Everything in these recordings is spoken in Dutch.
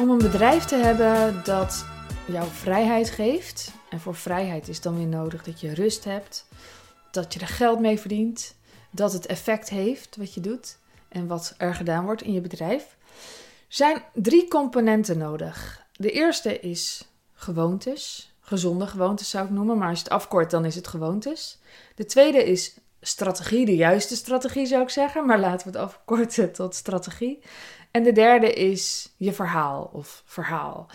Om een bedrijf te hebben dat jou vrijheid geeft, en voor vrijheid is dan weer nodig dat je rust hebt, dat je er geld mee verdient, dat het effect heeft wat je doet en wat er gedaan wordt in je bedrijf, zijn drie componenten nodig. De eerste is gewoontes, gezonde gewoontes zou ik noemen, maar als je het afkort dan is het gewoontes. De tweede is strategie, de juiste strategie zou ik zeggen, maar laten we het afkorten tot strategie. En de derde is je verhaal of verhaal.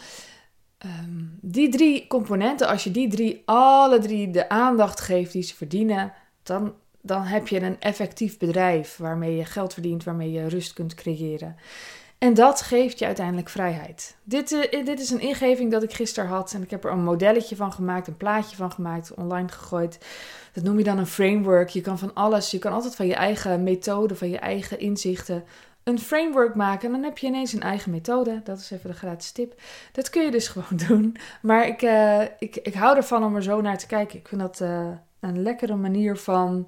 Ehm, die drie componenten, als je die drie, alle drie de aandacht geeft die ze verdienen, dan, dan heb je een effectief bedrijf waarmee je geld verdient, waarmee je rust kunt creëren. En dat geeft je uiteindelijk vrijheid. Dit, uh, dit is een ingeving dat ik gisteren had en ik heb er een modelletje van gemaakt, een plaatje van gemaakt, online gegooid. Dat noem je dan een framework. Je kan van alles, je kan altijd van je eigen methode, van je eigen inzichten een framework maken. En dan heb je ineens een eigen methode. Dat is even de gratis tip. Dat kun je dus gewoon doen. Maar ik, uh, ik, ik hou ervan om er zo naar te kijken. Ik vind dat uh, een lekkere manier van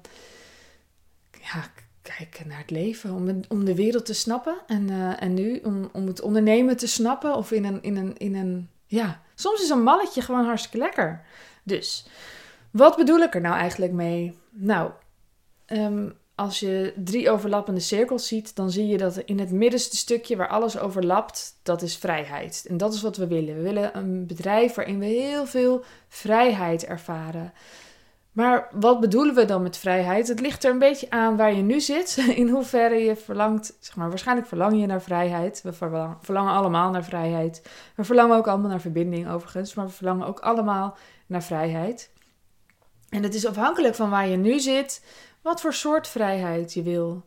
ja, kijken naar het leven. Om, om de wereld te snappen. En, uh, en nu om, om het ondernemen te snappen. Of in een, in een, in een. Ja, soms is een malletje gewoon hartstikke lekker. Dus, wat bedoel ik er nou eigenlijk mee? Nou, um, als je drie overlappende cirkels ziet, dan zie je dat in het middenste stukje waar alles overlapt, dat is vrijheid. En dat is wat we willen. We willen een bedrijf waarin we heel veel vrijheid ervaren. Maar wat bedoelen we dan met vrijheid? Het ligt er een beetje aan waar je nu zit, in hoeverre je verlangt, zeg maar, waarschijnlijk verlang je naar vrijheid. We verlangen allemaal naar vrijheid. We verlangen ook allemaal naar verbinding overigens, maar we verlangen ook allemaal naar vrijheid. En het is afhankelijk van waar je nu zit, wat voor soort vrijheid je wil.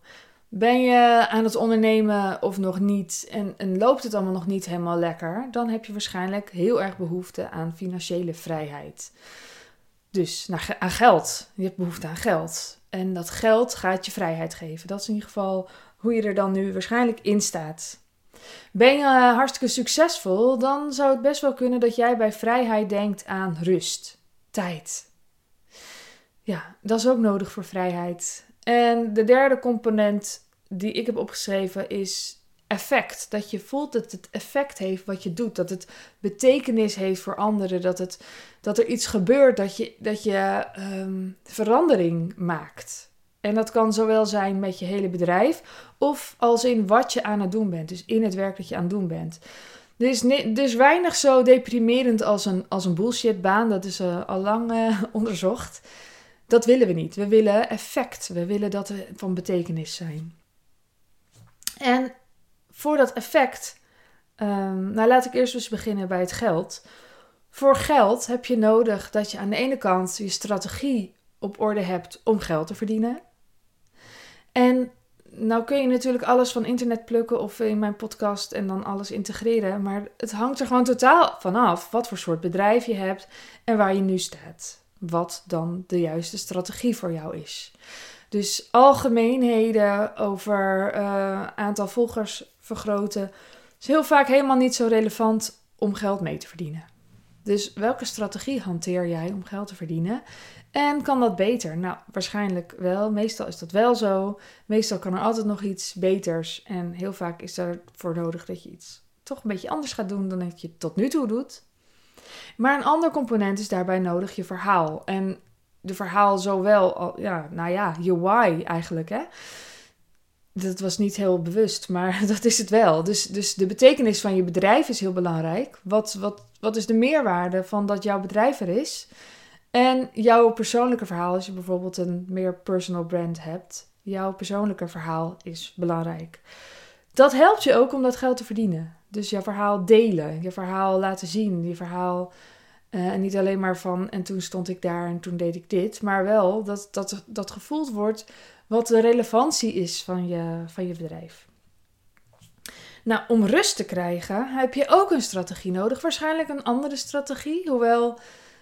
Ben je aan het ondernemen of nog niet en, en, loopt het allemaal nog niet helemaal lekker, dan heb je waarschijnlijk heel erg behoefte aan financiële vrijheid. Dus naar, aan geld. Je hebt behoefte aan geld. En dat geld gaat je vrijheid geven. Dat is in ieder geval hoe je er dan nu waarschijnlijk in staat. Ben je hartstikke succesvol, dan zou het best wel kunnen dat jij bij vrijheid denkt aan rust, tijd, ja, dat is ook nodig voor vrijheid. En de derde component die ik heb opgeschreven is effect. Dat je voelt dat het effect heeft wat je doet. Dat het betekenis heeft voor anderen. Dat, het, dat er iets gebeurt. Dat je, dat je um, verandering maakt. En dat kan zowel zijn met je hele bedrijf. Of als in wat je aan het doen bent. Dus in het werk dat je aan het doen bent. Is dus weinig zo deprimerend als een, als een bullshitbaan. Dat is uh, al lang uh, onderzocht. Dat willen we niet. We willen effect. We willen dat we van betekenis zijn. En voor dat effect, um, nou laat ik eerst eens beginnen bij het geld. Voor geld heb je nodig dat je aan de ene kant je strategie op orde hebt om geld te verdienen. En nou kun je natuurlijk alles van internet plukken of in mijn podcast en dan alles integreren. Maar het hangt er gewoon totaal vanaf wat voor soort bedrijf je hebt en waar je nu staat wat dan de juiste strategie voor jou is. Dus algemeenheden over uh, aantal volgers vergroten is heel vaak helemaal niet zo relevant om geld mee te verdienen. Dus welke strategie hanteer jij om geld te verdienen? En kan dat beter? Nou, waarschijnlijk wel. Meestal is dat wel zo. Meestal kan er altijd nog iets beters. En heel vaak is ervoor nodig dat je iets toch een beetje anders gaat doen dan dat je tot nu toe doet. Maar een ander component is daarbij nodig, je verhaal. En de verhaal zowel, ja, nou ja, je why eigenlijk, hè. Dat was niet heel bewust, maar dat is het wel. Dus, dus de betekenis van je bedrijf is heel belangrijk. Wat, wat, wat is de meerwaarde van dat jouw bedrijf er is? En jouw persoonlijke verhaal, als je bijvoorbeeld een meer personal brand hebt, jouw persoonlijke verhaal is belangrijk. Dat helpt je ook om dat geld te verdienen. Dus je verhaal delen, je verhaal laten zien, je verhaal. Uh, en niet alleen maar van en toen stond ik daar en toen deed ik dit, maar wel dat, dat, dat gevoeld wordt wat de relevantie is van je, van je bedrijf. Nou, om rust te krijgen heb je ook een strategie nodig. Waarschijnlijk een andere strategie. Hoewel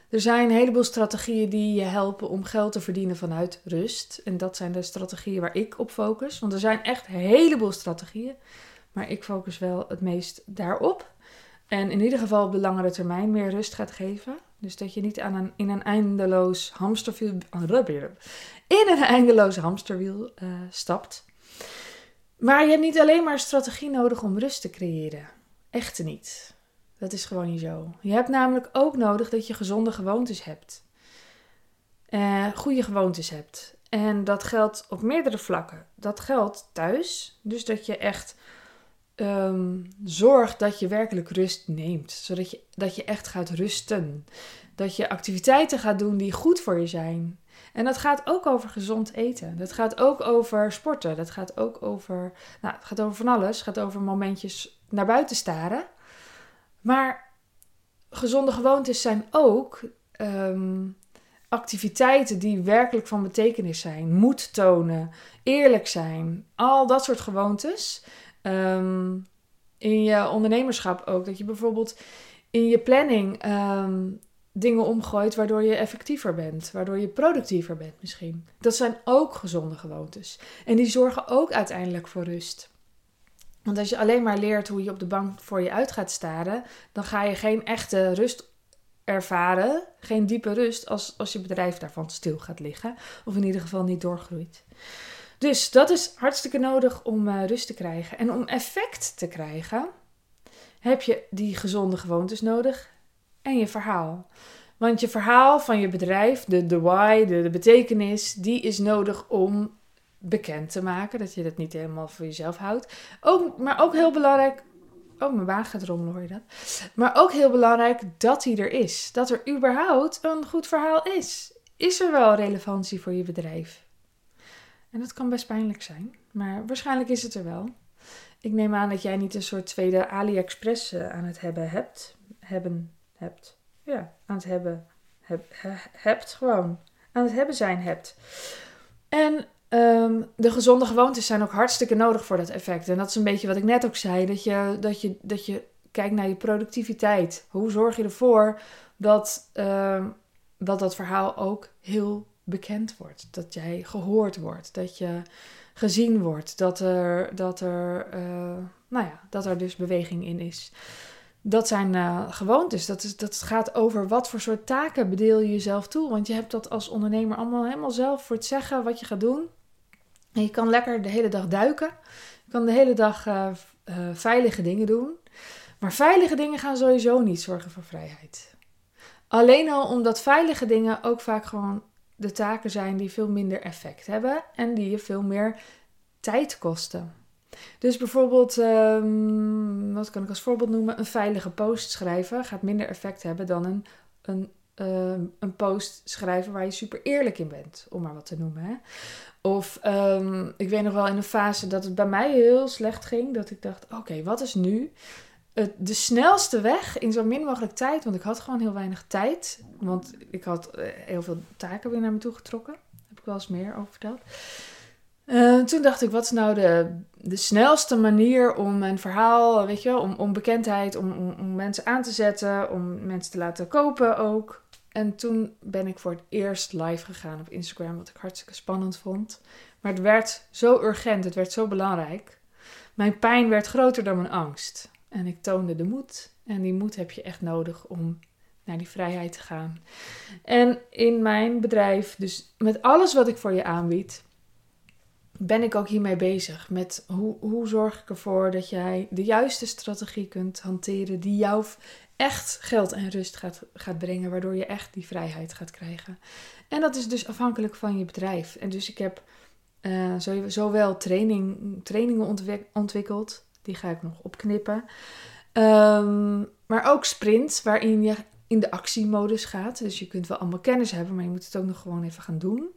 er zijn een heleboel strategieën die je helpen om geld te verdienen vanuit rust. En dat zijn de strategieën waar ik op focus. Want er zijn echt een heleboel strategieën. Maar ik focus wel het meest daarop. En in ieder geval op de langere termijn meer rust gaat geven. Dus dat je niet aan in een eindeloos hamsterwiel, in een eindeloos hamsterwiel uh, stapt. Maar je hebt niet alleen maar strategie nodig om rust te creëren. Echte niet. Dat is gewoon niet zo. Je hebt namelijk ook nodig dat je gezonde gewoontes hebt. Uh, goede gewoontes hebt. En dat geldt op meerdere vlakken. Dat geldt thuis. Dus dat je echt um, zorgt dat je werkelijk rust neemt. Zodat je, dat je echt gaat rusten. Dat je activiteiten gaat doen die goed voor je zijn. En dat gaat ook over gezond eten. Dat gaat ook over sporten. Dat gaat ook over. Nou, het gaat over van alles. Het gaat over momentjes naar buiten staren. Maar gezonde gewoontes zijn ook ehm, activiteiten die werkelijk van betekenis zijn. Moed tonen, eerlijk zijn. Al dat soort gewoontes. Ehm, in je ondernemerschap ook. Dat je bijvoorbeeld in je planning ehm, dingen omgooit waardoor je effectiever bent, waardoor je productiever bent misschien. Dat zijn ook gezonde gewoontes. En die zorgen ook uiteindelijk voor rust. Want als je alleen maar leert hoe je op de bank voor je uit gaat staren, dan ga je geen echte rust ervaren, geen diepe rust als, als je bedrijf daarvan stil gaat liggen. Of in ieder geval niet doorgroeit. Dus dat is hartstikke nodig om uh, rust te krijgen. En om effect te krijgen, heb je die gezonde gewoontes nodig en je verhaal. Want je verhaal van je bedrijf, de, de why, de, betekenis, die is nodig om bekend te maken. Dat je dat niet helemaal voor jezelf houdt. Ook, maar ook heel belangrijk. Oh, mijn wagen gaat rommelen, hoor je dat? Maar ook heel belangrijk dat hij er is. Dat er überhaupt een goed verhaal is. Is er wel relevantie voor je bedrijf? En dat kan best pijnlijk zijn, maar waarschijnlijk is het er wel. Ik neem aan dat jij niet een soort tweede AliExpress eh, aan het hebben hebt. Hebben hebt. Ja, aan het hebben heb, hebt gewoon. Aan het hebben zijn hebt. En ehm, de gezonde gewoontes zijn ook hartstikke nodig voor dat effect. En dat is een beetje wat ik net ook zei. Dat je, dat je, dat je kijkt naar je productiviteit. Hoe zorg je ervoor dat, uh, dat dat verhaal ook heel bekend wordt. Dat jij gehoord wordt. Dat je gezien wordt. Dat er, dat er, uh, nou ja, dat er dus beweging in is dat zijn uh, gewoontes. Dat, is, dat gaat over wat voor soort taken bedeel je jezelf toe. Want je hebt dat als ondernemer allemaal helemaal zelf voor het zeggen wat je gaat doen. En je kan lekker de hele dag duiken. Je kan de hele dag uh, veilige dingen doen. Maar veilige dingen gaan sowieso niet zorgen voor vrijheid. Alleen al omdat veilige dingen ook vaak gewoon de taken zijn die veel minder effect hebben en die je veel meer tijd kosten. Dus bijvoorbeeld, um, wat kan ik als voorbeeld noemen? Een veilige post schrijven gaat minder effect hebben dan een, een, uh, een post schrijven waar je super eerlijk in bent, om maar wat te noemen. Hè? Of um, ik weet nog wel in een fase dat het bij mij heel slecht ging, dat ik dacht: oké, wat is nu de snelste weg in zo min mogelijk tijd? Want ik had gewoon heel weinig tijd, want ik had uh, heel veel taken weer naar me toe getrokken. Daar heb ik wel eens meer over verteld. Uh, toen dacht ik, wat is nou de, de snelste manier om mijn verhaal, weet je, om, om bekendheid, om, om, mensen aan te zetten, om mensen te laten kopen ook. En toen ben ik voor het eerst live gegaan op Instagram, wat ik hartstikke spannend vond. Maar het werd zo urgent, het werd zo belangrijk. Mijn pijn werd groter dan mijn angst. En ik toonde de moed. En die moed heb je echt nodig om naar die vrijheid te gaan. En in mijn bedrijf, dus met alles wat ik voor je aanbied, ben ik ook hiermee bezig. Met hoe, hoe zorg ik ervoor dat jij de juiste strategie kunt hanteren die jou echt geld en rust gaat, gaat brengen, waardoor je echt die vrijheid gaat krijgen. En dat is dus afhankelijk van je bedrijf. En dus ik heb uh, zowel training, trainingen ontwikkeld, die ga ik nog opknippen. Um, maar ook sprints, waarin je in de actiemodus gaat. Dus je kunt wel allemaal kennis hebben, maar je moet het ook nog gewoon even gaan doen.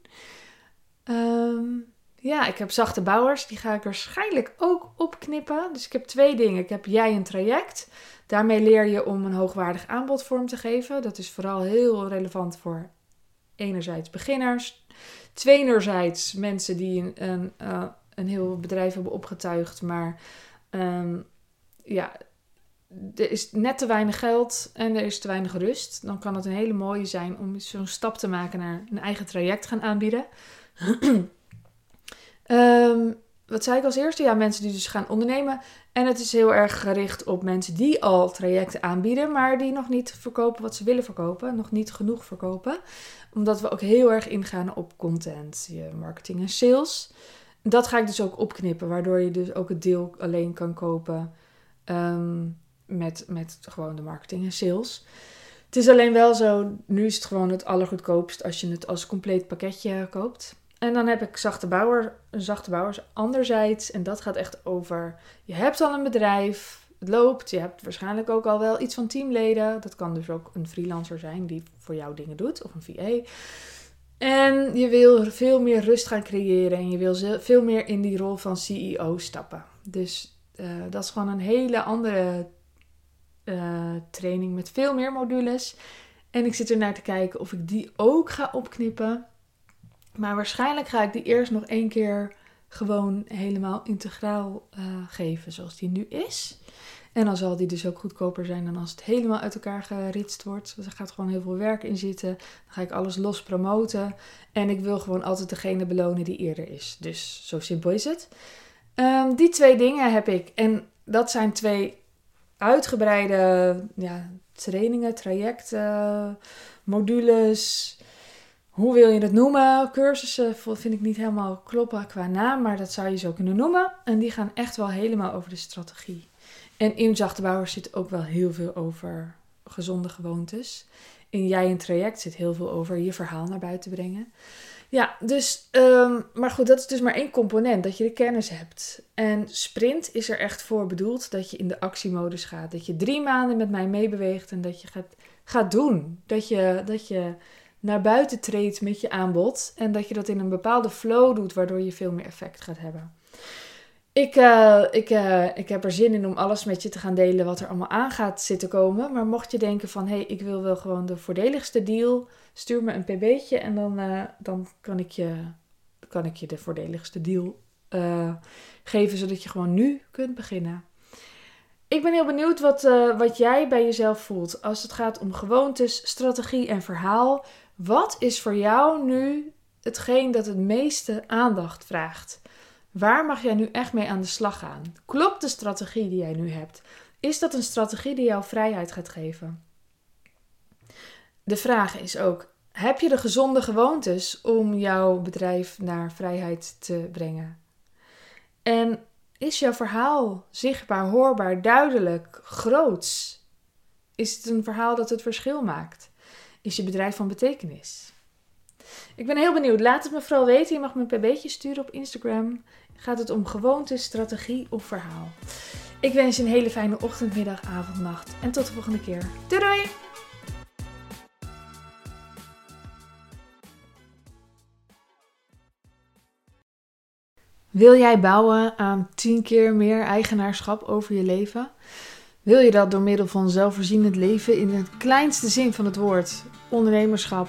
Um, ja, ik heb zachte bouwers. Die ga ik waarschijnlijk ook opknippen. Dus ik heb twee dingen. Ik heb jij een traject. Daarmee leer je om een hoogwaardig aanbod vorm te geven. Dat is vooral heel relevant voor enerzijds beginners. Tweederzijds mensen die een, een, uh, een heel bedrijf hebben opgetuigd. Maar um, ja, er is net te weinig geld en er is te weinig rust. Dan kan het een hele mooie zijn om zo'n stap te maken naar een eigen traject gaan aanbieden. Um, wat zei ik als eerste? Ja, mensen die dus gaan ondernemen. En het is heel erg gericht op mensen die al trajecten aanbieden, maar die nog niet verkopen wat ze willen verkopen, nog niet genoeg verkopen. Omdat we ook heel erg ingaan op content, je marketing en sales. Dat ga ik dus ook opknippen, waardoor je dus ook het deel alleen kan kopen. Um, met, met gewoon de marketing en sales. Het is alleen wel zo, nu is het gewoon het allergoedkoopst als je het als compleet pakketje koopt. En dan heb ik zachte, bouwer, zachte bouwers anderzijds. En dat gaat echt over, je hebt al een bedrijf, het loopt. Je hebt waarschijnlijk ook al wel iets van teamleden. Dat kan dus ook een freelancer zijn die voor jou dingen doet, of een VA. En je wil veel meer rust gaan creëren en je wil veel meer in die rol van CEO stappen. Dus uh, dat is gewoon een hele andere uh, training met veel meer modules. En ik zit er naar te kijken of ik die ook ga opknippen. Maar waarschijnlijk ga ik die eerst nog één keer gewoon helemaal integraal uh, geven zoals die nu is. En dan zal die dus ook goedkoper zijn dan als het helemaal uit elkaar geritst wordt. Dus er gaat gewoon heel veel werk in zitten. Dan ga ik alles los promoten. En ik wil gewoon altijd degene belonen die eerder is. Dus zo simpel is het. Um, die twee dingen heb ik. En dat zijn twee uitgebreide ja, trainingen, trajecten, modules. Hoe wil je het noemen? Cursussen vind ik niet helemaal kloppen qua naam, maar dat zou je zo kunnen noemen. En die gaan echt wel helemaal over de strategie. En in Zachte Bouwers zit ook wel heel veel over gezonde gewoontes. In Jij een traject zit heel veel over je verhaal naar buiten brengen. Ja, dus, um, maar goed, dat is dus maar één component, dat je de kennis hebt. En sprint is er echt voor bedoeld dat je in de actiemodus gaat. Dat je drie maanden met mij meebeweegt en dat je gaat, gaat doen. Dat je, dat je naar buiten treedt met je aanbod en dat je dat in een bepaalde flow doet, waardoor je veel meer effect gaat hebben. Ik, uh, ik, uh, ik heb er zin in om alles met je te gaan delen wat er allemaal aan gaat zitten komen. Maar mocht je denken van, hé, hey, ik wil wel gewoon de voordeligste deal, stuur me een pb'tje en dan, uh, dan kan, ik je, kan ik je de voordeligste deal geven, zodat je gewoon nu kunt beginnen. Ik ben heel benieuwd wat, wat jij bij jezelf voelt als het gaat om gewoontes, strategie en verhaal. Wat is voor jou nu hetgeen dat het meeste aandacht vraagt? Waar mag jij nu echt mee aan de slag gaan? Klopt de strategie die jij nu hebt? Is dat een strategie die jou vrijheid gaat geven? De vraag is ook: heb je de gezonde gewoontes om jouw bedrijf naar vrijheid te brengen? En is jouw verhaal zichtbaar, hoorbaar, duidelijk, groots? Is het een verhaal dat het verschil maakt? Is je bedrijf van betekenis? Ik ben heel benieuwd. Laat het me vooral weten. Je mag me een pb'tje sturen op Instagram. Gaat het om gewoonte, strategie of verhaal? Ik wens je een hele fijne ochtend, middag, avond, nacht. En tot de volgende keer. Doei doei! Wil jij bouwen aan 10 keer meer eigenaarschap over je leven? Wil je dat door middel van zelfvoorzienend leven in het kleinste zin van het woord, ondernemerschap